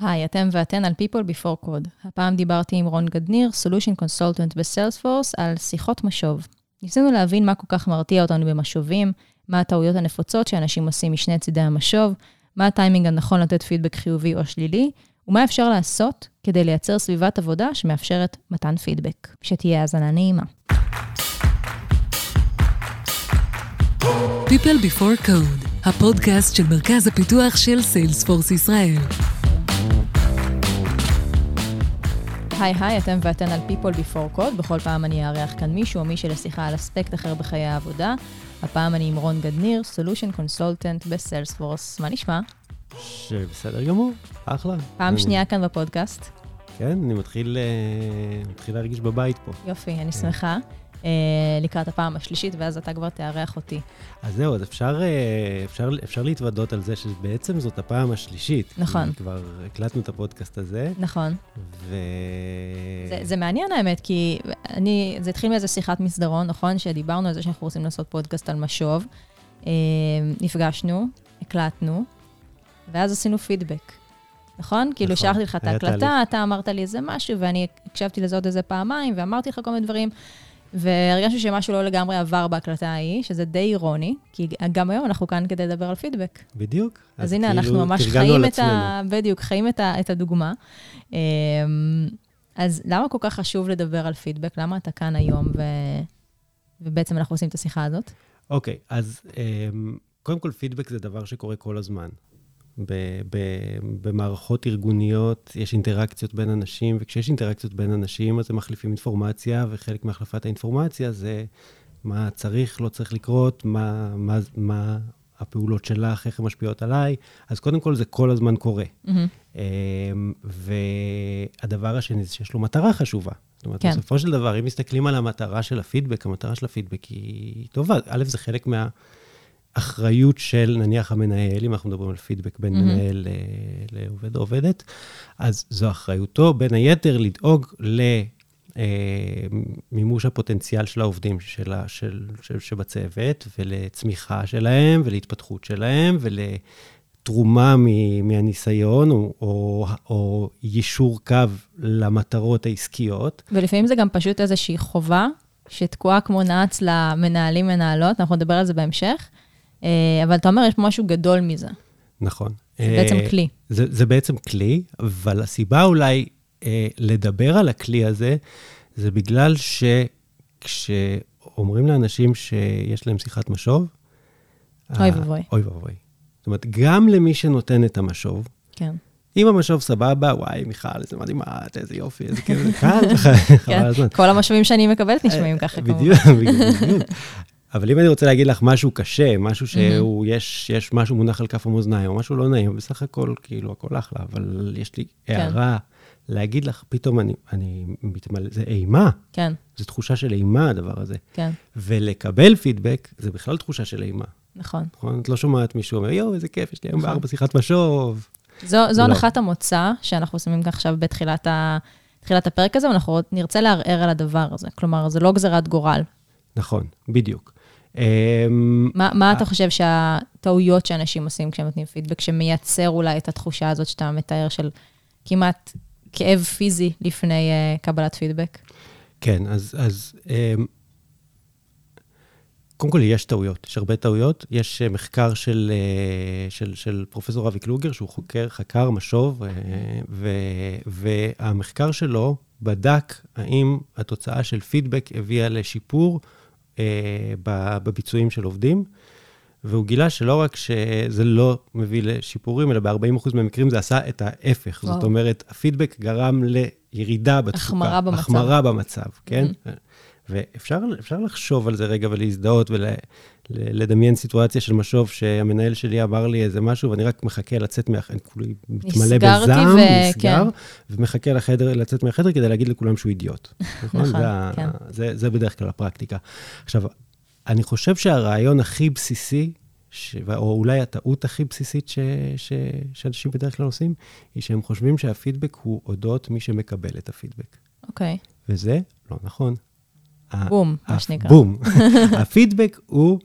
היי, אתם ואתן על People Before Code. הפעם דיברתי עם רון גדניר, Solution Consultant בסיילספורס, על שיחות משוב. ניסינו להבין מה כל כך מרתיע אותנו במשובים, מה הטעויות הנפוצות שאנשים עושים משני צידי המשוב, מה הטיימינג הנכון לתת פידבק חיובי או שלילי, ומה אפשר לעשות כדי לייצר סביבת עבודה שמאפשרת מתן פידבק. שתהיה האזנה נעימה. People Before Code, הפודקאסט של מרכז הפיתוח של סיילספורס ישראל. היי היי, אתם ואתן על People Before Code. בכל פעם אני אארח כאן מישהו או מישהי לשיחה על אספקט אחר בחיי העבודה. הפעם אני עם רון גדניר, Solution Consultant בסיילספורס. מה נשמע? שבסדר גמור, אחלה. פעם אני- שנייה כאן בפודקאסט. כן, אני מתחיל, אה, מתחיל להרגיש בבית פה. יופי, אני שמחה. אה, לקראת הפעם השלישית, ואז אתה כבר תארח אותי. אז זהו, אז אפשר, אה, אפשר, אפשר להתוודות על זה שבעצם זאת הפעם השלישית. נכון. כבר הקלטנו את הפודקאסט הזה, נכון. ו... זה, זה מעניין האמת, כי אני, זה התחיל מאיזה שיחת מסדרון, נכון? שדיברנו על זה שאנחנו רוצים לעשות פודקאסט על משוב. אה, נפגשנו, הקלטנו, ואז עשינו פידבק. נכון? כאילו, נכון, שלחתי לך את ההקלטה. אתה אמרת לי איזה משהו, ואני הקשבתי לזה עוד איזה פעמיים, ואמרתי לך כל מיני דברים, והרגשנו שמשהו לא לגמרי עבר בהקלטה ההיא, שזה די אירוני, כי גם היום אנחנו כאן כדי לדבר על פידבק. בדיוק. אז, הנה, כאילו אנחנו ממש חיים את ה... בדיוק, חיים את, ה... את הדוגמה. אמ, אז למה כל כך חשוב לדבר על פידבק? למה אתה כאן היום ו... ובעצם אנחנו עושים את השיחה הזאת? אוקיי, אז אמ, קודם כל פידבק זה דבר שקורה כל הזמן. ב- ב- במערכות ארגוניות יש אינטראקציות בין אנשים, וכשיש אינטראקציות בין אנשים, אז הם מחליפים אינפורמציה, וחלק מהחלפת האינפורמציה זה מה צריך, לא צריך לקרות, מה, מה, מה הפעולות שלך, איך הן משפיעות עליי. אז קודם כל זה כל הזמן קורה. מהמם. אמ, והדבר השני זה שיש לו מטרה חשובה. זאת אומרת, כן. בסופו של דבר, אם מסתכלים על המטרה של הפידבק, המטרה של הפידבק היא טובה. א', זה חלק מהאחריות של, נניח, המנהל, אם אנחנו מדברים על פידבק בין מהמם. מנהל אה, לעובד או עובדת, אז זו אחריותו, בין היתר, לדאוג למימוש הפוטנציאל של העובדים שלה, של, של, שבצוות, ולצמיחה שלהם, ולהתפתחות שלהם, ול... תרומה מ- מהניסיון, או, או, או יישור קו למטרות העסקיות. ולפעמים זה גם פשוט איזושהי חובה שתקועה כמו נאץ למנהלים, מנהלות, אנחנו נדבר על זה בהמשך, אה, אבל אתה אומר, יש פה משהו גדול מזה. נכון. זה בעצם אה, כלי. זה, זה בעצם כלי, אבל הסיבה אולי אה, לדבר על הכלי הזה, זה בגלל שכשאומרים לאנשים שיש להם שיחת משוב, אוי ואבוי. אוי ואבוי. זאת אומרת, גם למי שנותן את המשוב, כן. אם המשוב סבבה, וואי, מיכל, איזה מדהימה, איזה יופי, איזה כיף, זה קל, חבל כן. הזמן. כל המשאבים שאני מקבלת נשמעים ככה, כמובן. בדיוק, בדיוק. אבל אם אני רוצה להגיד לך משהו קשה, משהו שהוא, יש, יש משהו מונח על כף המאזניים, או משהו לא נעים, בסך הכל, כאילו, הכל אחלה, אבל יש לי כן. הערה להגיד לך, פתאום אני, אני מתמלא, זה אימה, כן, זו תחושה של אימה, הדבר הזה. כן, ולקבל פידבק, זה בכלל תחושה של אימה, נכון. נכון? את לא שומעת מישהו אומר, יואו, איזה כיף, יש לי היום נכון. בארבע שיחת משוב. זו, זו לא. הנחת המוצא שאנחנו שמים עכשיו בתחילת ה, תחילת הפרק הזה, ואנחנו נרצה לערער על הדבר הזה. כלומר, זה לא גזירת גורל. נכון, בדיוק. אמ, מה, מה אתה חושב שהטעויות שאנשים עושים כשהם נותנים פידבק, שמייצר אולי את התחושה הזאת שאתה מתאר של כמעט כאב פיזי לפני uh, קבלת פידבק? כן, אז, אז אמ, קודם כל יש טעויות, יש הרבה טעויות. יש אה, מחקר של, אה, של, של פרופסור אבי קלוגר, שהוא חוקר, חקר משוב, אה, ו, והמחקר שלו בדק האם התוצאה של פידבק הביאה לשיפור אה, בביצועים של עובדים. והוא גילה שלא רק שזה לא מביא לשיפורים, אלא ב-40% מהמקרים זה עשה את ההפך. וואו. זאת אומרת, הפידבק גרם לירידה בתפוקה. החמרה במצב. החמרה במצב, כן? ואפשר אפשר לחשוב על זה רגע ולהזדהות ולדמיין סיטואציה של משוב שהמנהל שלי אמר לי איזה משהו, ואני רק מחכה לצאת מה... אני כולי מתמלא בזעם, ו- נסגר, כן. ומחכה לחדר, לצאת מהחדר כדי להגיד לכולם שהוא אידיוט. נכון? נכון, זה, כן. זה, זה בדרך כלל הפרקטיקה. עכשיו, אני חושב שהרעיון הכי בסיסי, ש... או אולי הטעות הכי בסיסית ש... ש... שאנשים בדרך כלל עושים, היא שהם חושבים שהפידבק הוא אודות מי שמקבל את הפידבק. אוקיי, וזה לא נכון. בום, מה שנקרא. בום. הפידבק הוא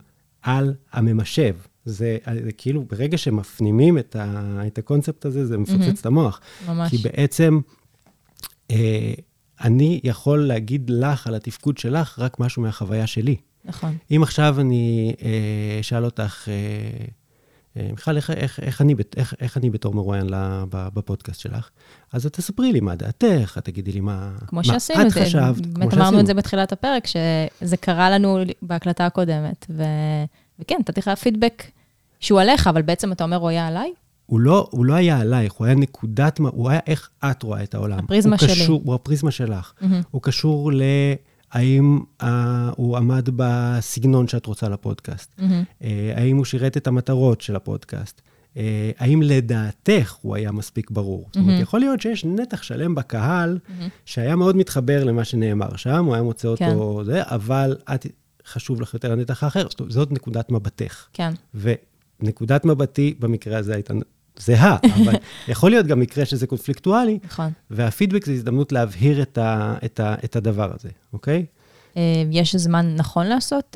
על הממשב. זה, זה כאילו, ברגע שמפנימים את, ה, את הקונספט הזה, זה מפוצץ mm-hmm. את המוח. ממש. כי בעצם, אה, אני יכול להגיד לך על התפקוד שלך רק משהו מהחוויה שלי. נכון. אם עכשיו אני אה, אשאל אותך, אה, אה, מיכל, איך, איך, איך, אני, איך, איך אני בתור מרואיין בפודקאסט שלך? אז את תספרי לי מה דעתך, את תגידי לי מה, כמו מה שעשינו, את חשבת, כמו שעשינו. באמת אמרנו את זה בתחילת הפרק, שזה קרה לנו בהקלטה הקודמת. ו... וכן, נתתי לך פידבק שהוא עליך, אבל בעצם אתה אומר, הוא היה עליי? הוא לא, הוא לא היה עלייך, הוא היה נקודת, הוא היה איך את רואה את העולם. הפריזמה הוא שלי. קשור, הוא הפריזמה שלך. Mm-hmm. הוא קשור ל... האם uh, הוא עמד בסגנון שאת רוצה לפודקאסט? Mm-hmm. Uh, האם הוא שירת את המטרות של הפודקאסט? Uh, האם לדעתך הוא היה מספיק ברור? Mm-hmm. זאת אומרת, יכול להיות שיש נתח שלם בקהל mm-hmm. שהיה מאוד מתחבר למה שנאמר שם, הוא היה מוצא אותו כן. זה, אבל את, חשוב לך יותר הנתח האחר. זאת, זאת נקודת מבטך. כן. ונקודת מבטי במקרה הזה הייתה זהה, אבל יכול להיות גם מקרה שזה קונפליקטואלי. נכון. והפידבק זה הזדמנות להבהיר את, ה, את, ה, את הדבר הזה, אוקיי? יש זמן נכון לעשות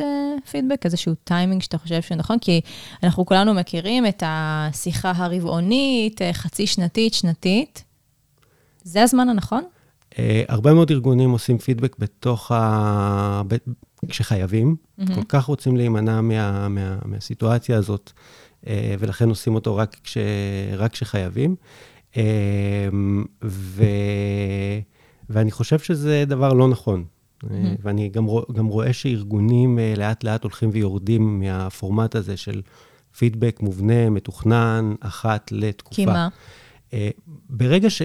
פידבק, איזשהו טיימינג שאתה חושב שנכון? כי אנחנו כולנו מכירים את השיחה הרבעונית, חצי שנתית, שנתית. זה הזמן הנכון? הרבה מאוד ארגונים עושים פידבק בתוך ה... כשחייבים, mm-hmm. כל כך רוצים להימנע מה, מה, מהסיטואציה הזאת, ולכן עושים אותו רק, כש, רק כשחייבים. ו, ואני חושב שזה דבר לא נכון. Mm-hmm. ואני גם, גם רואה שארגונים לאט-לאט הולכים ויורדים מהפורמט הזה של פידבק מובנה, מתוכנן, אחת לתקופה. כי מה? ברגע ש...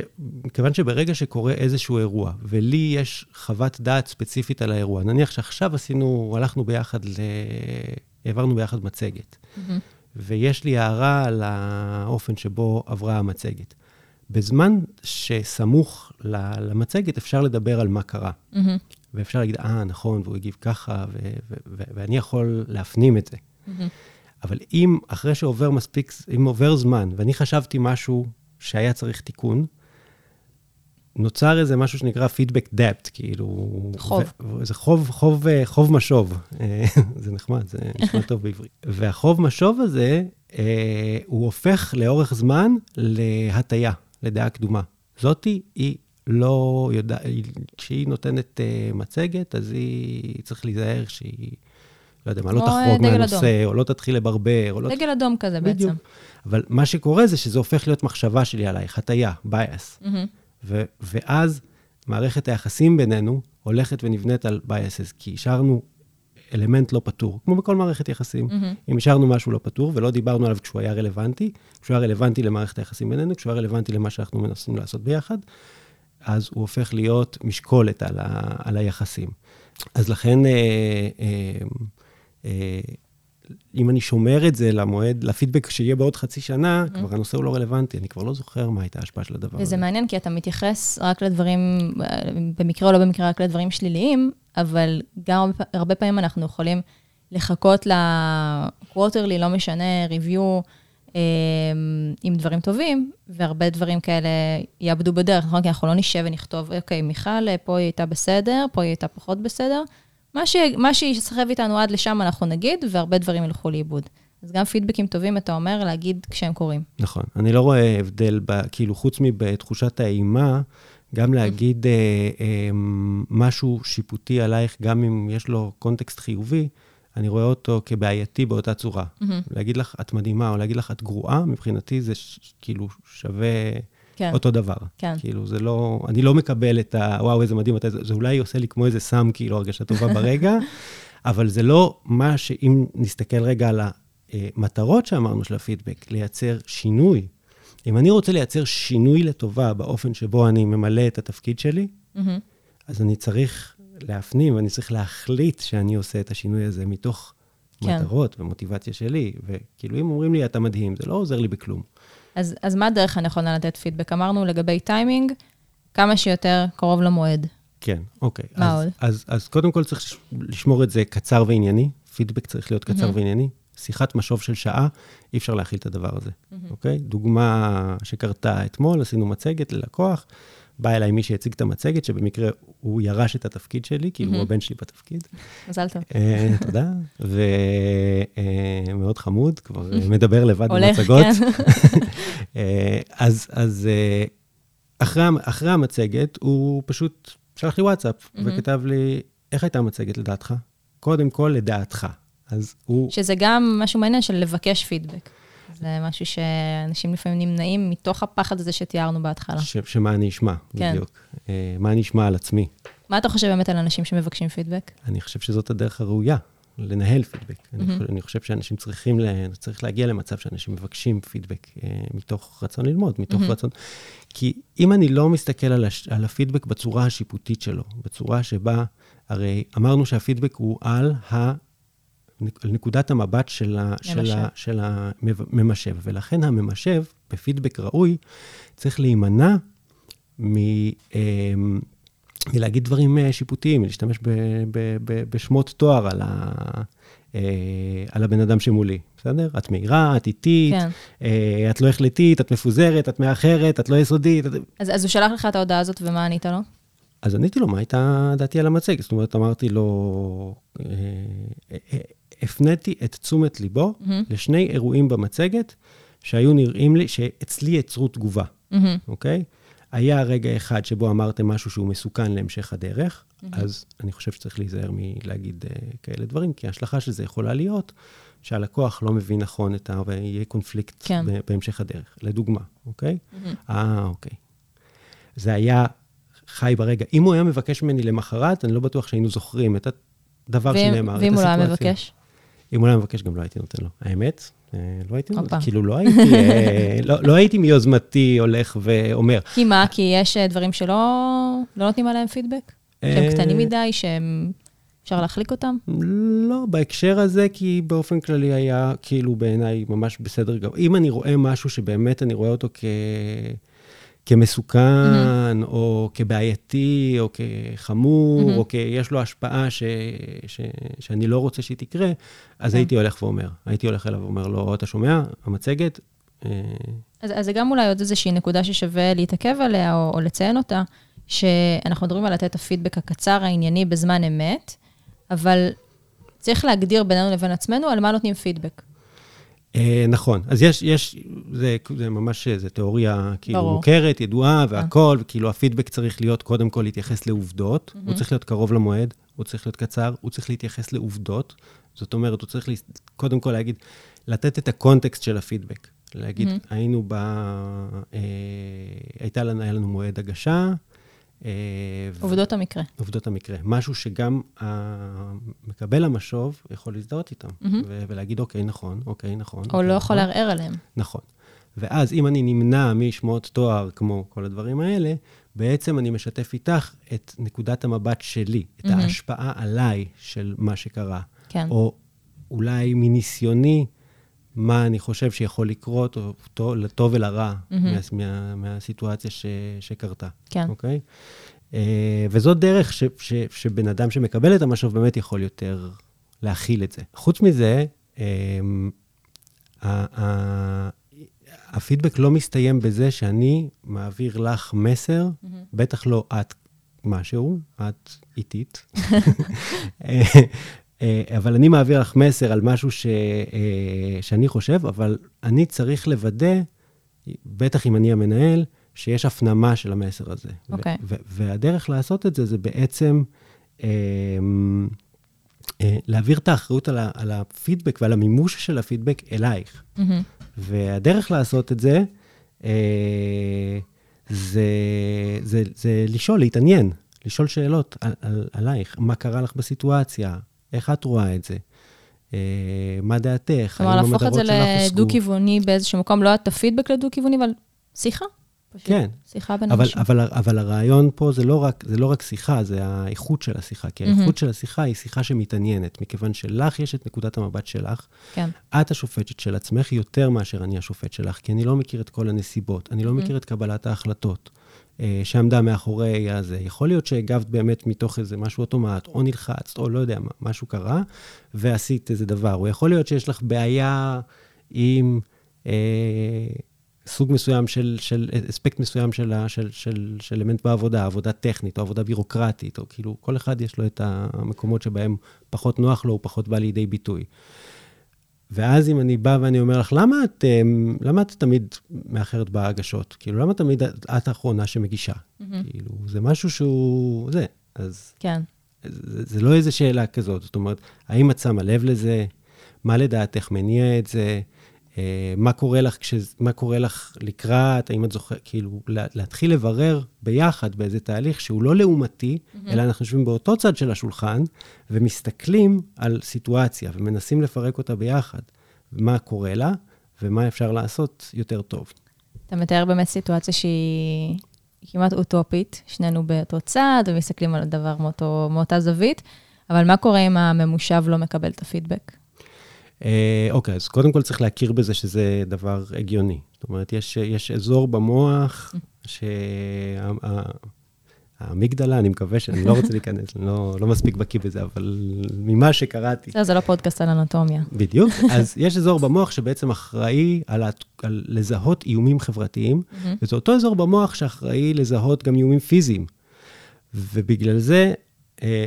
כיוון שברגע שקורה איזשהו אירוע, ולי יש חוות דעת ספציפית על האירוע, נניח שעכשיו עשינו, הלכנו ביחד, ל... העברנו ביחד מצגת, mm-hmm. ויש לי הערה על האופן שבו עברה המצגת. בזמן שסמוך למצגת אפשר לדבר על מה קרה. Mm-hmm. ואפשר להגיד, אה, נכון, והוא הגיב ככה, ו- ו- ו- ואני יכול להפנים את זה. Mm-hmm. אבל אם אחרי שעובר מספיק, אם עובר זמן, ואני חשבתי משהו שהיה צריך תיקון, נוצר איזה משהו שנקרא פידבק דפט, כאילו... חוב. ו- זה חוב, חוב, חוב משוב. זה נחמד, זה נשמע טוב בעברית. והחוב משוב הזה, הוא הופך לאורך זמן להטייה, לדעה קדומה. זאתי היא לא יודעת, כשהיא נותנת uh, מצגת, אז היא צריך להיזהר שהיא, לא יודע מה, לא תחרוג מהנושא, אדום. או לא תתחיל לברבר, או לא... דגל אדום כזה בדיוק. בעצם. אבל מה שקורה זה שזה הופך להיות מחשבה שלי עלייך, הטיה, bias. Mm-hmm. ו- ואז מערכת היחסים בינינו הולכת ונבנית על biases, כי השארנו אלמנט לא פתור, כמו בכל מערכת יחסים. Mm-hmm. אם השארנו משהו לא פתור ולא דיברנו עליו כשהוא היה רלוונטי, כשהוא היה רלוונטי למערכת היחסים בינינו, כשהוא היה רלוונטי למה שאנחנו מנסים לעשות ביחד, אז הוא הופך להיות משקולת על, ה, על היחסים. אז לכן, אה, אה, אה, אם אני שומר את זה למועד, לפידבק שיהיה בעוד חצי שנה, mm-hmm. כבר הנושא הוא לא רלוונטי, אני כבר לא זוכר מה הייתה ההשפעה של הדבר וזה הזה. וזה מעניין, כי אתה מתייחס רק לדברים, במקרה או לא במקרה, רק לדברים שליליים, אבל גם הרבה פעמים אנחנו יכולים לחכות לקווטרלי, לא משנה, ריוויו, עם דברים טובים, והרבה דברים כאלה יאבדו בדרך, נכון? כי אנחנו לא נשב ונכתוב, אוקיי, מיכל, פה היא הייתה בסדר, פה היא הייתה פחות בסדר. מה, ש... מה שיסחב איתנו עד לשם אנחנו נגיד, והרבה דברים ילכו לאיבוד. אז גם פידבקים טובים, אתה אומר, להגיד כשהם קורים. נכון. אני לא רואה הבדל, ב... כאילו, חוץ מבתחושת האימה, גם להגיד אה, אה, משהו שיפוטי עלייך, גם אם יש לו קונטקסט חיובי, אני רואה אותו כבעייתי באותה צורה. Mm-hmm. להגיד לך, את מדהימה, או להגיד לך, את גרועה, מבחינתי זה ש, כאילו שווה כן. אותו דבר. כן. כאילו, זה לא, אני לא מקבל את ה, וואו, איזה מדהים, זה, זה אולי עושה לי כמו איזה סם, כאילו, הרגשה טובה ברגע, אבל זה לא מה שאם נסתכל רגע על המטרות שאמרנו של הפידבק, לייצר שינוי. אם אני רוצה לייצר שינוי לטובה באופן שבו אני ממלא את התפקיד שלי, mm-hmm. אז אני צריך להפנים, ואני צריך להחליט שאני עושה את השינוי הזה מתוך כן. מטרות ומוטיבציה שלי. וכאילו, אם אומרים לי, אתה מדהים, זה לא עוזר לי בכלום. אז, אז מה הדרך הנכונה לתת פידבק? אמרנו לגבי טיימינג, כמה שיותר קרוב למועד. כן, אוקיי. מה אז, עוד? אז, אז קודם כל צריך לשמור את זה קצר וענייני. פידבק צריך להיות קצר mm-hmm. וענייני. שיחת משוב של שעה, אי אפשר להכיל את הדבר הזה, mm-hmm. אוקיי? דוגמה שקרתה אתמול, עשינו מצגת ללקוח. בא אליי מי שהציג את המצגת, שבמקרה הוא ירש את התפקיד שלי, כי הוא הבן שלי בתפקיד. מזל טוב. אה, תודה. ומאוד חמוד, כבר מדבר לבד במצגות. כן. אה, אז אה, אחרי המצגת, הוא פשוט שלח לי וואטסאפ, וכתב לי, איך הייתה המצגת לדעתך? קודם כל, לדעתך. אז הוא... שזה גם משהו מעניין של לבקש פידבק. זה משהו שאנשים לפעמים נמנעים מתוך הפחד הזה שתיארנו בהתחלה. ש- שמה אני אשמע, כן. בדיוק. אה, מה אני אשמע על עצמי. מה אתה חושב באמת על אנשים שמבקשים פידבק? אני חושב שזאת הדרך הראויה, לנהל פידבק. אני, חושב, אני חושב שאנשים צריכים, ל, צריך להגיע למצב שאנשים מבקשים פידבק אה, מתוך רצון ללמוד, מתוך רצון... כי אם אני לא מסתכל על, הש, על הפידבק בצורה השיפוטית שלו, בצורה שבה, הרי אמרנו שהפידבק הוא על ה... על נקודת המבט של, ה, של. ה, של הממשב, ולכן הממשב, בפידבק ראוי, צריך להימנע מ... אמ, מלהגיד דברים אה, שיפוטיים, מלהשתמש ב, ב, ב, בשמות תואר על, ה, אה, על הבן אדם שמולי, בסדר? את מהירה, את איטית, כן. אה, את לא החלטית, את מפוזרת, את מאחרת, את לא יסודית. את... אז, אז הוא שלח לך את ההודעה הזאת, ומה ענית לו? אז עניתי לו, מה הייתה דעתי על המצגת? זאת אומרת, אמרתי לו, הפניתי את תשומת ליבו לשני אירועים במצגת שהיו נראים לי, שאצלי יצרו תגובה. אוקיי? היה רגע אחד שבו אמרתם משהו שהוא מסוכן להמשך הדרך, אז אני חושב שצריך להיזהר מלהגיד אה, כאלה דברים, כי ההשלכה של זה יכולה להיות שהלקוח לא מבין נכון את ה... ויהיה קונפליקט כן. בהמשך הדרך. לדוגמה, אוקיי? אה, אוקיי. זה היה חי ברגע. אם הוא היה מבקש ממני למחרת, אני לא בטוח שהיינו זוכרים את הדבר ואם, שנאמר, ואם הוא לא היה. מבקש? אם הוא לא היה מבקש, גם לא הייתי נותן לו. האמת, אה, לא הייתי נותן. לו. כאילו, לא הייתי, אה, לא, לא הייתי מיוזמתי הולך ואומר. כי מה? כי יש אה, דברים שלא לא נותנים עליהם פידבק? שהם קטנים מדי, שהם... אפשר להחליק אותם? לא, בהקשר הזה, כי באופן כללי היה כאילו בעיניי ממש בסדר גמור. אם אני רואה משהו שבאמת אני רואה אותו כ... כמסוכן, או כבעייתי, או כחמור, או שיש לו השפעה ש... ש... שאני לא רוצה שהיא תקרה, אז הייתי הולך ואומר. הייתי הולך אליו ואומר לו, אתה שומע, המצגת, אה, אז, אז זה גם אולי עוד איזושהי נקודה ששווה להתעכב עליה, או, או לציין אותה, שאנחנו מדברים על לתת את הפידבק הקצר, הענייני, בזמן אמת, אבל צריך להגדיר בינינו לבין עצמנו על מה נותנים פידבק. אה, נכון. אז יש, יש, זה, זה ממש, זה תיאוריה כאילו ברור. מוכרת, ידועה והכול, וכאילו הפידבק צריך להיות קודם כל להתייחס לעובדות, הוא צריך להיות קרוב למועד, הוא צריך להיות קצר, הוא צריך להתייחס לעובדות. זאת אומרת, הוא צריך קודם כל להגיד, לתת את הקונטקסט של הפידבק. להגיד, היינו ב... אה, הייתה לנו, היה לנו מועד הגשה. אה, ו- עובדות המקרה. עובדות המקרה. משהו שגם מקבל המשוב יכול להזדהות איתם, ו- ולהגיד, אוקיי, נכון, אוקיי, נכון. או אוקיי, לא יכול נכון." לערער עליהם. נכון. ואז אם אני נמנע משמות תואר, כמו כל הדברים האלה, בעצם אני משתף איתך את נקודת המבט שלי, את ההשפעה עליי של מה שקרה. כן. או אולי מניסיוני, מה אני חושב שיכול לקרות, או טוב- לטוב ולרע, מה, מה, מהסיטואציה ש, שקרתה. כן. אוקיי? אה, וזאת דרך ש, ש, שבן אדם שמקבל את המשוב באמת יכול יותר להכיל את זה. חוץ מזה, אה, ה- ה- הפידבק לא מסתיים בזה שאני מעביר לך מסר, בטח לא את משהו, את איטית. אה, אבל אני מעביר לך מסר על משהו ש, אה, שאני חושב, אבל אני צריך לוודא, בטח אם אני המנהל, שיש הפנמה של המסר הזה. אוקיי. ו- והדרך לעשות את זה, זה בעצם אה, אה, להעביר את האחריות על, ה- על הפידבק ועל המימוש של הפידבק אלייך. מהמם. והדרך לעשות את זה, אה, זה, זה, זה לשאול, להתעניין, לשאול שאלות על, על, עלייך, מה קרה לך בסיטואציה, איך את רואה את זה, אה, מה דעתך, כלומר, להפוך את זה. לדו-כיווני באיזשהו מקום, לא את הפידבק לדו-כיווני, אבל שיחה. פשוט. כן. שיחה בין אבל, אנשים. אבל, אבל הרעיון פה זה לא, רק, זה לא רק שיחה, זה האיכות של השיחה. כי האיכות של השיחה היא שיחה שמתעניינת, מכיוון שלך יש את נקודת המבט שלך. כן. את השופטת של עצמך יותר מאשר אני השופט שלך, כי אני לא מכיר את כל הנסיבות, אני לא מכיר את קבלת ההחלטות שעמדה מאחורי הזה. יכול להיות שהגבת באמת מתוך איזה משהו אוטומט, או נלחצת, או לא יודע משהו קרה, ועשית איזה דבר. או יכול להיות שיש לך בעיה עם... אה, סוג מסוים של, של אספקט מסוים של, של, של, של אלמנט בעבודה, עבודה טכנית או עבודה בירוקרטית, או כאילו, כל אחד יש לו את המקומות שבהם פחות נוח לו, הוא פחות בא לידי ביטוי. ואז אם אני בא ואני אומר לך, למה את, אמ, למה את תמיד מאחרת בהגשות? כאילו, למה תמיד את האחרונה שמגישה? Mm-hmm. כאילו, זה משהו שהוא... זה. אז... כן. זה, זה לא איזו שאלה כזאת. זאת אומרת, האם את שמה לב לזה? מה לדעתך מניע את זה? אה, מה קורה לך, כש, מה קורה לך לקראת, האם את זוכרת, כאילו, להתחיל לברר ביחד באיזה תהליך שהוא לא לעומתי, mm-hmm. אלא אנחנו יושבים באותו צד של השולחן ומסתכלים על סיטואציה ומנסים לפרק אותה ביחד, מה קורה לה ומה אפשר לעשות יותר טוב. אתה מתאר באמת סיטואציה שהיא כמעט אוטופית, שנינו באותו צד ומסתכלים על הדבר מאותו, מאותה זווית, אבל מה קורה אם הממושב לא מקבל את הפידבק? אה, אוקיי, אז קודם כל צריך להכיר בזה שזה דבר הגיוני. זאת אומרת, יש, יש אזור במוח שהאמיגדלה, אני מקווה שאני לא רוצה להיכנס, אני לא, לא מספיק בקיא בזה, אבל ממה שקראתי... זה, זה לא פודקאסט על אנטומיה. בדיוק. אז יש אזור במוח שבעצם אחראי על, על לזהות איומים חברתיים, וזה אותו אזור במוח שאחראי לזהות גם איומים פיזיים. ובגלל זה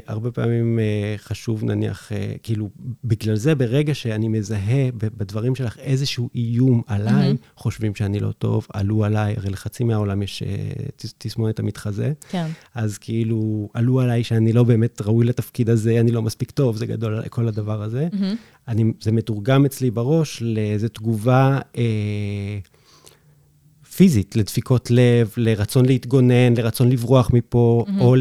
הרבה פעמים אה, חשוב, נניח, אה, כאילו, בגלל זה, ברגע שאני מזהה בדברים שלך איזשהו איום עליי, mm-hmm. חושבים שאני לא טוב, עלו עליי, הרי לחצי מהעולם יש תסמונת המתחזה. כן. אז כאילו, עלו עליי שאני לא באמת ראוי לתפקיד הזה, אני לא מספיק טוב, זה גדול, כל הדבר הזה. Mm-hmm. אני, זה מתורגם אצלי בראש לאיזו תגובה... אה, פיזית, לדפיקות לב, לרצון להתגונן, לרצון לברוח מפה, mm-hmm. או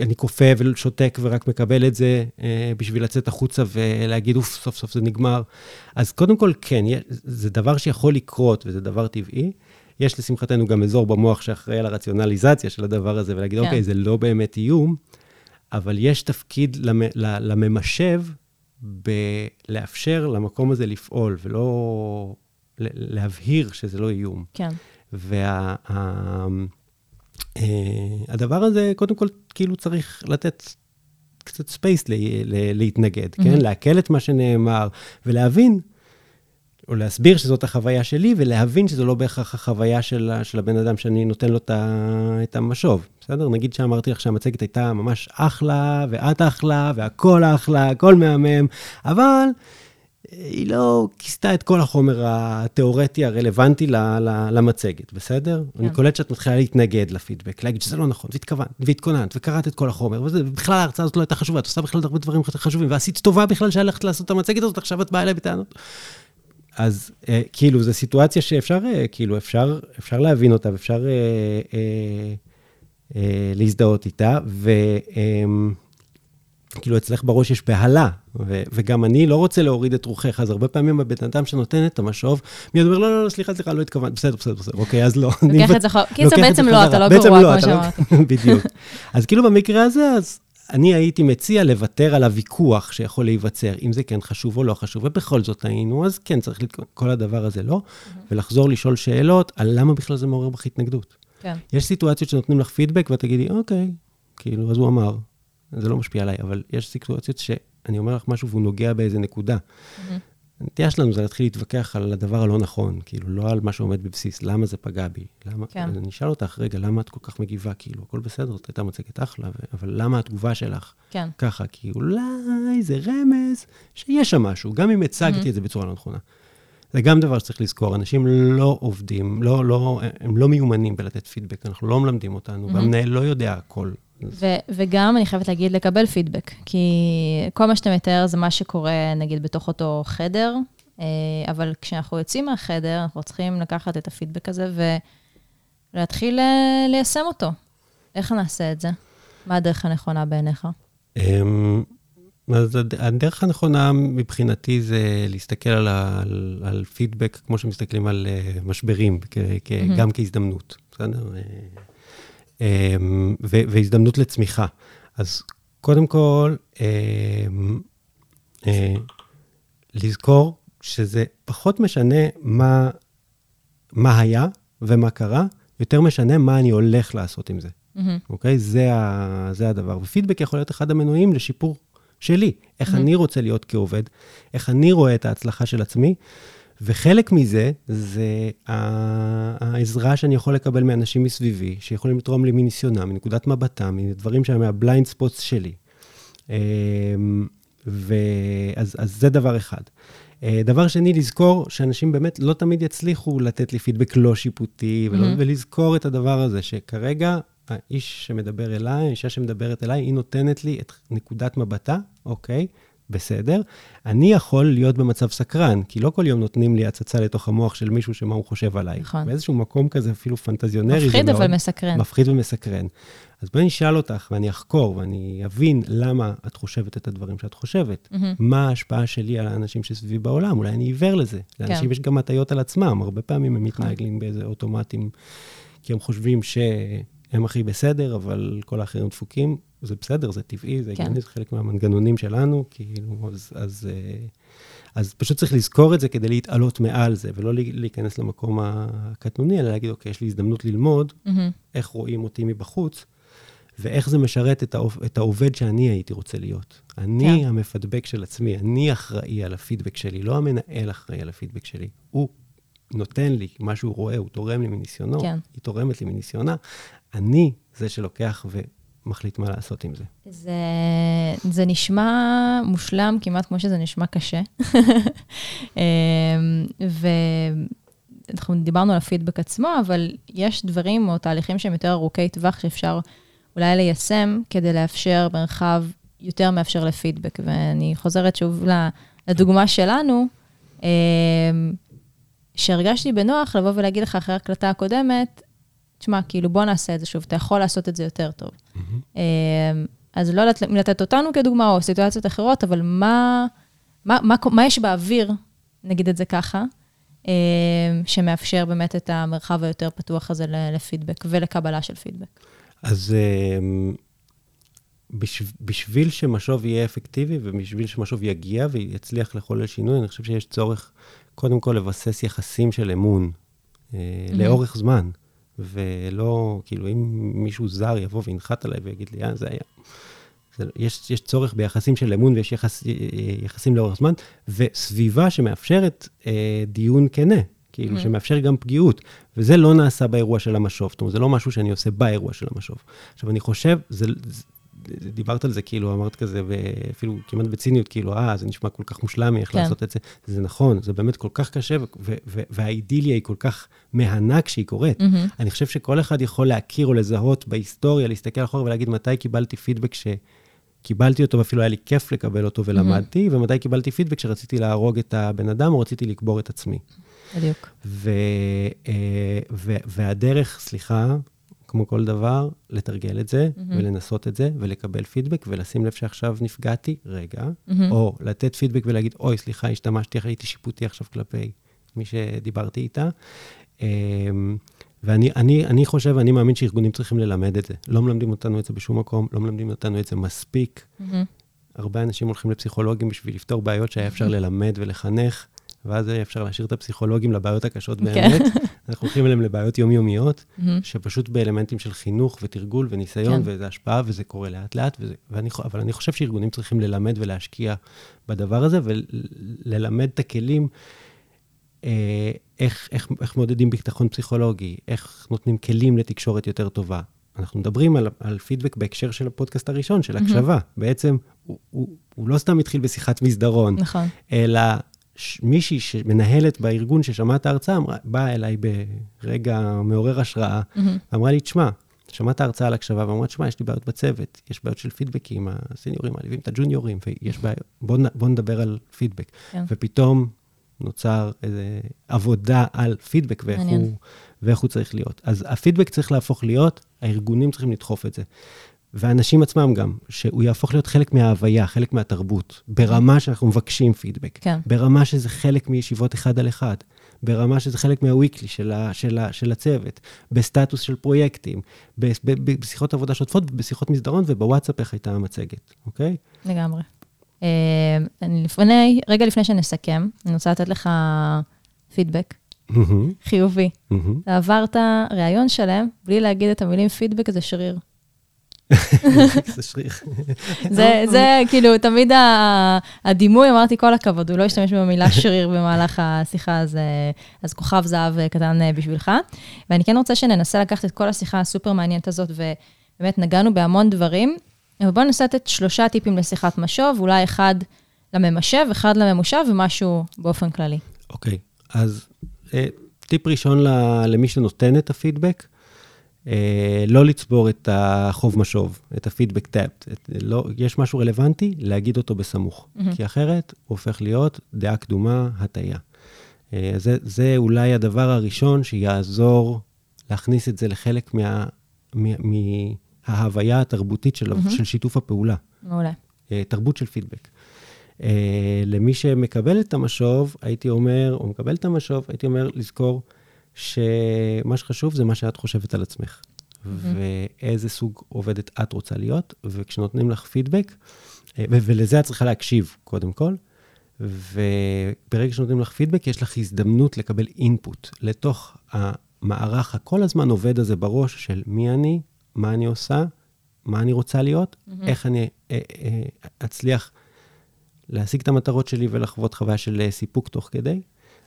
אני כופה ושותק ורק מקבל את זה אה, בשביל לצאת החוצה ולהגיד, אוף, סוף סוף זה נגמר. אז קודם כל, כן, זה דבר שיכול לקרות וזה דבר טבעי. יש לשמחתנו גם אזור במוח שאחראי על הרציונליזציה של הדבר הזה, ולהגיד, כן. אוקיי, זה לא באמת איום, אבל יש תפקיד לממשב בלאפשר למקום הזה לפעול, ולא להבהיר שזה לא איום. כן. וה... Uh, הדבר הזה, קודם כל, כאילו צריך לתת קצת space ל- ל- להתנגד, mm-hmm. כן? לעכל את מה שנאמר ולהבין, או להסביר שזאת החוויה שלי, ולהבין שזו לא בהכרח החוויה של, של הבן אדם שאני נותן לו את המשוב, בסדר? נגיד שאמרתי לך שהמצגת הייתה ממש אחלה, ואת אחלה, והכל אחלה, הכל מהמם, אבל... היא לא כיסתה את כל החומר התיאורטי הרלוונטי למצגת, בסדר? כן. אני קולט שאת מתחילה להתנגד לפידבק, להגיד שזה לא נכון, והתכוונת, והתכוננת, וקראת את כל החומר, ובכלל ההרצאה הזאת לא הייתה חשובה, את עושה בכלל הרבה דברים חשובים, ועשית טובה בכלל שהלכת לעשות את המצגת הזאת, עכשיו את באה אליי בטענות. אז אה, כאילו, זו סיטואציה שאפשר, אה, כאילו, אפשר, אפשר להבין אותה, ואפשר אה, אה, אה, להזדהות איתה, ו... אה, כאילו אצלך בראש יש בהלה, ו- וגם אני לא רוצה להוריד את רוחך, אז הרבה פעמים הבן אדם שנותן את המשוב, מיד אומר, לא, לא, לא, סליחה, סליחה, לא התכוונת, בסדר, בסדר, בסדר, אוקיי, אז לא. לוקח את זה אחורה, קיצור, בעצם לא, אתה לא גרוע, לא, כמו שאמרתי. בדיוק. אז כאילו במקרה הזה, אז אני הייתי מציע לוותר על הוויכוח שיכול להיווצר, אם זה כן חשוב או לא חשוב, ובכל זאת היינו, אז כן, צריך לתקון, כל הדבר הזה לא, ולחזור לשאול שאלות על למה בכלל זה מעורר בך התנגדות. כן. יש סיטואציות שנותנים לך פידבק, ואת תגידי, אוקיי, כאילו, אז הוא אמר, זה לא משפיע עליי, אבל יש סיטואציות שאני אומר לך משהו והוא נוגע באיזה נקודה. Mm-hmm. הנטייה שלנו זה להתחיל להתווכח על הדבר הלא נכון, כאילו, לא על מה שעומד בבסיס, למה זה פגע בי? למה... כן. אני אשאל אותך, רגע, למה את כל כך מגיבה? כאילו, הכל בסדר, זאת הייתה מצגת אחלה, אבל למה התגובה שלך כן. ככה? כי אולי זה רמז שיש שם משהו, גם אם הצגתי mm-hmm. את זה בצורה לא נכונה. זה גם דבר שצריך לזכור, אנשים לא עובדים, לא, לא, הם לא מיומנים בלתת פידבק, אנחנו לא מלמדים אותנו, mm-hmm. והמנהל לא יודע הכל. ו- וגם, אני חייבת להגיד, לקבל פידבק, כי כל מה שאתה מתאר זה מה שקורה, נגיד, בתוך אותו חדר, אה, אבל כשאנחנו יוצאים מהחדר, אנחנו צריכים לקחת את הפידבק הזה ולהתחיל אה, ליישם אותו. איך נעשה את זה? מה הדרך הנכונה בעיניך? אמ, אז הדרך הנכונה מבחינתי זה להסתכל על, על, על פידבק כמו שמסתכלים על uh, משברים, כ, כ, mm-hmm. גם כהזדמנות, בסדר? אמ, והזדמנות לצמיחה. אז קודם כל, אמ, אה, לזכור שזה פחות משנה מה, מה היה ומה קרה, יותר משנה מה אני הולך לעשות עם זה. Mm-hmm. אוקיי? זה, ה, זה הדבר. ופידבק יכול להיות אחד המנועים לשיפור שלי. איך mm-hmm. אני רוצה להיות כעובד, איך אני רואה את ההצלחה של עצמי, וחלק מזה, זה העזרה שאני יכול לקבל מאנשים מסביבי, שיכולים לתרום לי מניסיונם, מנקודת מבטם, מדברים שהם מה blind spots שלי. אמ, ואז אז זה דבר אחד. אה, דבר שני, לזכור שאנשים באמת לא תמיד יצליחו לתת לי פידבק לא שיפוטי, ולא, mm-hmm. ולזכור את הדבר הזה, שכרגע האיש שמדבר אליי, האישה שמדברת אליי, היא נותנת לי את נקודת מבטה, אוקיי? בסדר. אני יכול להיות במצב סקרן, כי לא כל יום נותנים לי הצצה לתוך המוח של מישהו שמה הוא חושב עליי. נכון. באיזשהו מקום כזה אפילו פנטזיונרי. מפחיד אבל מסקרן. מפחיד ומסקרן. אז בואי נשאל אותך, ואני אחקור, ואני אבין למה את חושבת את הדברים שאת חושבת. Mm-hmm. מה ההשפעה שלי על האנשים שסביבי בעולם? אולי אני עיוור לזה. כן. לאנשים יש גם הטיות על עצמם, הרבה פעמים הם נכון. מתנהגים באיזה אוטומטים, כי הם חושבים שהם הכי בסדר, אבל כל האחרים דפוקים. זה בסדר, זה טבעי, זה כן. הגיוני, זה חלק מהמנגנונים שלנו, כאילו, אז, אז, אה, אז פשוט צריך לזכור את זה כדי להתעלות מעל זה, ולא להיכנס למקום הקטנוני, אלא להגיד, אוקיי, יש לי הזדמנות ללמוד mm-hmm. איך רואים אותי מבחוץ, ואיך זה משרת את, העוב, את העובד שאני הייתי רוצה להיות. אני כן. המפדבק של עצמי, אני אחראי על הפידבק שלי, לא המנהל אחראי על הפידבק שלי. הוא נותן לי מה שהוא רואה, הוא תורם לי מניסיונו, כן. היא תורמת לי מניסיונה. אני זה שלוקח ומחליט מה לעשות עם זה. זה, זה נשמע מושלם, כמעט כמו שזה נשמע קשה. אמ, ואנחנו דיברנו על הפידבק עצמו, אבל יש דברים או תהליכים שהם יותר ארוכי טווח שאפשר אולי ליישם כדי לאפשר מרחב יותר מאפשר לפידבק. ואני חוזרת שוב לדוגמה שלנו, אמ, שהרגשתי בנוח לבוא ולהגיד לך אחרי ההקלטה הקודמת, תשמע, כאילו, בוא נעשה את זה שוב, אתה יכול לעשות את זה יותר טוב. Mm-hmm. אז לא לתת אותנו כדוגמה או סיטואציות אחרות, אבל מה, מה, מה, מה יש באוויר, נגיד את זה ככה, אמ, שמאפשר באמת את המרחב היותר פתוח הזה לפידבק ולקבלה של פידבק? אז אמ, בשביל שמשוב יהיה אפקטיבי ובשביל שמשוב יגיע ויצליח לחולל שינוי, אני חושב שיש צורך קודם כל לבסס יחסים של אמון mm-hmm. לאורך זמן, ולא, כאילו, אם מישהו זר יבוא וינחת עליי ויגיד לי, אה, זה היה... זה, יש, יש צורך ביחסים של אמון ויש יחס, יחסים לאורך זמן, וסביבה שמאפשרת אה, דיון כנה. כאילו, mm-hmm. שמאפשר גם פגיעות. וזה לא נעשה באירוע של המשוב, זאת אומרת, זה לא משהו שאני עושה באירוע של המשוב. עכשיו, אני חושב, זה, דיברת על זה, כאילו, אמרת כזה, ואפילו כמעט בציניות, כאילו, אה, זה נשמע כל כך מושלם, איך כן. לעשות את זה. זה נכון, זה באמת כל כך קשה, והאידיליה היא כל כך מהנה כשהיא קורית. Mm-hmm. אני חושב שכל אחד יכול להכיר או לזהות בהיסטוריה, להסתכל אחורה ולהגיד מתי קיבלתי פידבק ש... קיבלתי אותו ואפילו היה לי כיף לקבל אותו ולמדתי, mm-hmm. ומתי קיבלתי פידבק שרציתי להרוג את הבן אדם או רציתי לקבור את עצמי. בדיוק. ו, אה, ו, והדרך, סליחה, כמו כל דבר, לתרגל את זה, mm-hmm. ולנסות את זה, ולקבל פידבק, ולשים לב שעכשיו נפגעתי, רגע, mm-hmm. או לתת פידבק ולהגיד, אוי, סליחה, השתמשתי, הייתי שיפוטי עכשיו כלפי מי שדיברתי איתה. אמ, ואני אני, אני חושב, אני מאמין שארגונים צריכים ללמד את זה. לא מלמדים אותנו את זה בשום מקום, לא מלמדים אותנו את זה מספיק. Mm-hmm. הרבה אנשים הולכים לפסיכולוגים בשביל לפתור בעיות שהיה אפשר ללמד ולחנך. ואז אפשר להשאיר את הפסיכולוגים לבעיות הקשות כן. באמת. אנחנו הולכים אליהם לבעיות יומיומיות, שפשוט באלמנטים של חינוך ותרגול וניסיון, כן. וזה השפעה, וזה קורה לאט-לאט, אבל אני חושב שארגונים צריכים ללמד ולהשקיע בדבר הזה, וללמד את הכלים. אה, איך, איך, איך מודדים ביטחון פסיכולוגי, איך נותנים כלים לתקשורת יותר טובה. אנחנו מדברים על, על פידבק בהקשר של הפודקאסט הראשון, של הקשבה. Mm-hmm. בעצם, הוא, הוא, הוא לא סתם התחיל בשיחת מסדרון, נכון. אלא מישהי שמנהלת בארגון ששמעה את ההרצאה, באה אליי ברגע מעורר השראה, mm-hmm. אמרה לי, תשמע, שמעת ההרצאה על הקשבה, ואמרה, תשמע, יש לי בעיות בצוות, יש בעיות של פידבקים, הסיניורים מעליבים את הג'וניורים, ויש בעיות, בוא, בוא נדבר על פידבק. כן. ופתאום נוצר איזה עבודה על פידבק ואיך הוא, ואיך הוא צריך להיות. אז הפידבק צריך להפוך להיות, הארגונים צריכים לדחוף את זה. והאנשים עצמם גם, שהוא יהפוך להיות חלק מההוויה, חלק מהתרבות, ברמה שאנחנו מבקשים פידבק, כן. ברמה שזה חלק מישיבות אחד על אחד, ברמה שזה חלק מהוויקלי של, של, של הצוות, בסטטוס של פרויקטים, בשיחות עבודה שוטפות, בשיחות מסדרון ובוואטסאפ איך הייתה המצגת, אוקיי? לגמרי. אני לפני, רגע לפני שנסכם, אני רוצה לתת לך פידבק. חיובי. אתה עברת ראיון שלם בלי להגיד את המילים פידבק זה שריר. זה. זה, זה כאילו, תמיד הדימוי, אמרתי, כל הכבוד, הוא לא השתמש במילה שריר במהלך השיחה, אז, אה, אז כוכב זהב אה, קטן אה, בשבילך. ואני כן רוצה שננסה לקחת את כל השיחה הסופר מעניינת הזאת, ובאמת נגענו בהמון דברים, אבל בואו ננסה לתת שלושה טיפים לשיחת משוב, אולי אחד לממשב, אחד לממושב ומשהו באופן כללי. אוקיי, אז טיפ ראשון למי שנותן את הפידבק, לא לצבור את החוב משוב, את הפידבק טאפ. לא, יש משהו רלוונטי, להגיד אותו בסמוך. מהמם. כי אחרת הוא הופך להיות דעה קדומה, הטעיה. אה, זה, זה אולי הדבר הראשון שיעזור להכניס את זה לחלק מה, מה, מההוויה התרבותית של, מהמם. של שיתוף הפעולה. מעולה. אה, תרבות של פידבק. אה, למי שמקבל את המשוב, הייתי אומר, או מקבל את המשוב, הייתי אומר לזכור שמה שחשוב זה מה שאת חושבת על עצמך. ואיזה סוג עובדת את רוצה להיות, וכשנותנים לך פידבק, אה, ו- ולזה את צריכה להקשיב, קודם כל, וברגע שנותנים לך פידבק, יש לך הזדמנות לקבל אינפוט לתוך המערך הכל הזמן עובד הזה בראש של מי אני, מה אני עושה, מה אני רוצה להיות, איך אני אה, אה, אצליח להשיג את המטרות שלי ולחוות חוויה של סיפוק תוך כדי.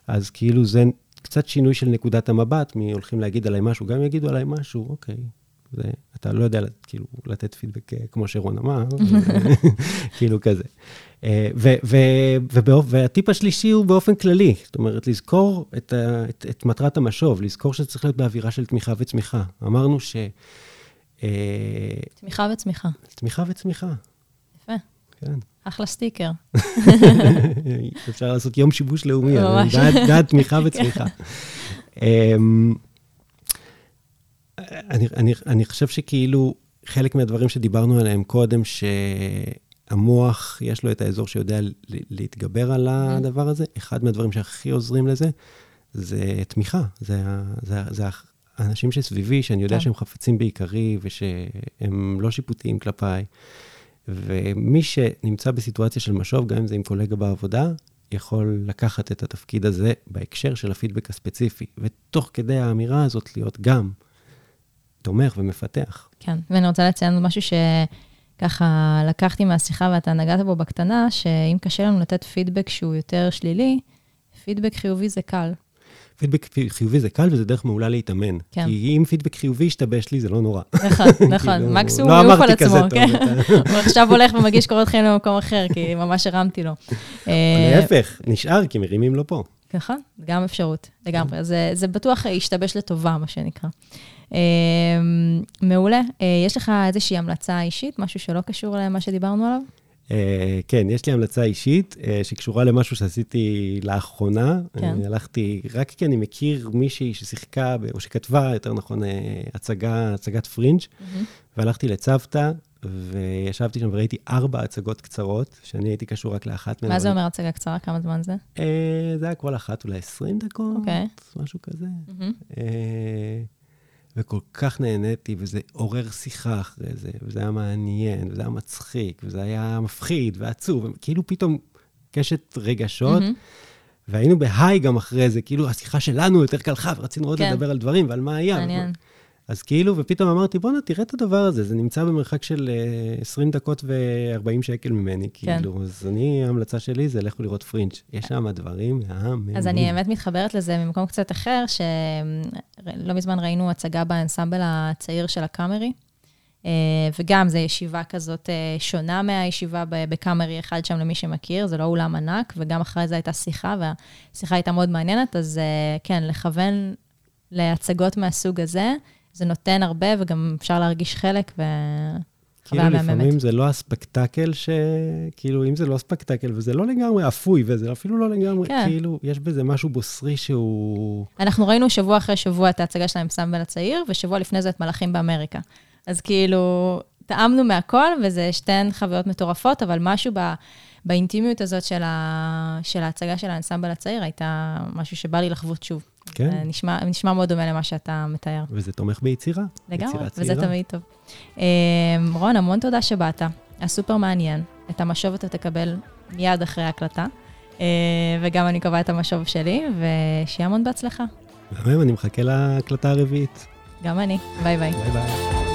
אז כאילו זה קצת שינוי של נקודת המבט, מי הולכים להגיד עליי משהו, גם יגידו עליי משהו, אוקיי. זה, אתה לא יודע כאילו לתת פידבק אה, כמו שרון אמר, כאילו כזה. אה, ו, ו, ובאופ, והטיפ השלישי הוא באופן כללי, זאת אומרת, לזכור את, ה, את, את מטרת המשוב, לזכור שצריך להיות באווירה של תמיכה וצמיחה. אמרנו ש... אה, תמיכה וצמיחה. תמיכה וצמיחה, יפה. כן. אחלה סטיקר. אפשר לעשות יום שיבוש לאומי, בעד תמיכה וצמיחה. אמ, אני, אני, אני חושב שכאילו, חלק מהדברים שדיברנו עליהם קודם, שהמוח, יש לו את האזור שיודע להתגבר על הדבר הזה, אחד מהדברים שהכי עוזרים לזה, זה תמיכה. זה, זה, זה האנשים שסביבי, שאני יודע כן. שהם חפצים בעיקרי, ושהם לא שיפוטיים כלפיי. ומי שנמצא בסיטואציה של משוב, גם אם זה עם קולגה בעבודה, יכול לקחת את התפקיד הזה בהקשר של הפידבק הספציפי, ותוך כדי האמירה הזאת להיות גם תומך ומפתח. כן, ואני רוצה לציין משהו שככה לקחתי מהשיחה ואתה נגעת בו בקטנה, שאם קשה לנו לתת פידבק שהוא יותר שלילי, פידבק חיובי זה קל. פידבק חיובי זה קל וזה דרך מעולה להתאמן. כן. כי אם פידבק חיובי ישתבש לי, זה לא נורא. נכון, נכון, כאילו, מקסימום לא יעוף על עצמו, כן. הוא עכשיו הולך ומגיש קורות חיים למקום אחר, כי ממש הרמתי לו. אה, להפך, נשאר, כי מרימים לו פה. נכון, גם אפשרות, לגמרי. זה, זה בטוח ישתבש לטובה, מה שנקרא. אה, מעולה. אה, יש לך איזושהי המלצה אישית, משהו שלא קשור למה שדיברנו עליו? אה, כן, יש לי המלצה אישית אה, שקשורה למשהו שעשיתי לאחרונה. כן. אני הלכתי, רק כי אני מכיר מישהי ששיחקה, או שכתבה, יותר נכון, אה, הצגה, הצגת פרינג', והלכתי לצוותא, וישבתי שם וראיתי ארבע הצגות קצרות, שאני הייתי קשור רק לאחת מהן. מה זה אומר הצגה קצרה? כמה זמן זה? אה, זה היה כל אחת אולי 20 דקות, אוקיי. משהו כזה. מהמם. אה, וכל כך נהניתי, וזה עורר שיחה אחרי זה, וזה היה מעניין, וזה היה מצחיק, וזה היה מפחיד ועצוב, כאילו פתאום קשת רגשות, מהמם. והיינו בהיי גם אחרי זה, כאילו השיחה שלנו יותר קלחה, ורצינו עוד כן. לדבר על דברים ועל מה היה. מעניין. אז כאילו, ופתאום אמרתי, בואנה, תראה את הדבר הזה, זה נמצא במרחק של אה, 20 דקות ו-40 שקל ממני, כן. כאילו, אז אני, ההמלצה שלי זה לכו לראות פרינג'. יש שם דברים מהממים. אז אני באמת מתחברת לזה ממקום קצת אחר, שלא מזמן ראינו הצגה באנסמבל הצעיר של הקאמרי, אה, וגם זו ישיבה כזאת אה, שונה מהישיבה בקאמרי אחד שם, למי שמכיר, זה לא אולם ענק, וגם אחרי זה הייתה שיחה, והשיחה הייתה מאוד מעניינת, אז אה, כן, לכוון להצגות מהסוג הזה, זה נותן הרבה, וגם אפשר להרגיש חלק, וחוויה כאילו. לפעמים זה לא הספקטקל ש... כאילו, אם זה לא ספקטקל, וזה לא לגמרי אפוי, וזה אפילו לא לגמרי, כן. כאילו, יש בזה משהו בוסרי שהוא... אנחנו ראינו שבוע אחרי שבוע את ההצגה של האמסמבל הצעיר, ושבוע לפני זה את מלאכים באמריקה. אז כאילו, טעמנו מהכל, וזה שתיהן חוויות מטורפות, אבל משהו ב, באינטימיות הזאת של, ה, של ההצגה של האנסמבל הצעיר, הייתה משהו שבא לי לחוות שוב. כן. זה נשמע, נשמע מאוד דומה למה שאתה מתאר. וזה תומך ביצירה. לגמרי, וזה. תמיד טוב. אמ, רון, המון תודה שבאת, היה סופר מעניין. את המשוב אתה תקבל מיד אחרי ההקלטה, אה, וגם אני קובעה את המשוב שלי, ושיהיה המון בהצלחה. מהמם, אני מחכה להקלטה הרביעית. גם אני. ביי ביי. ביי ביי.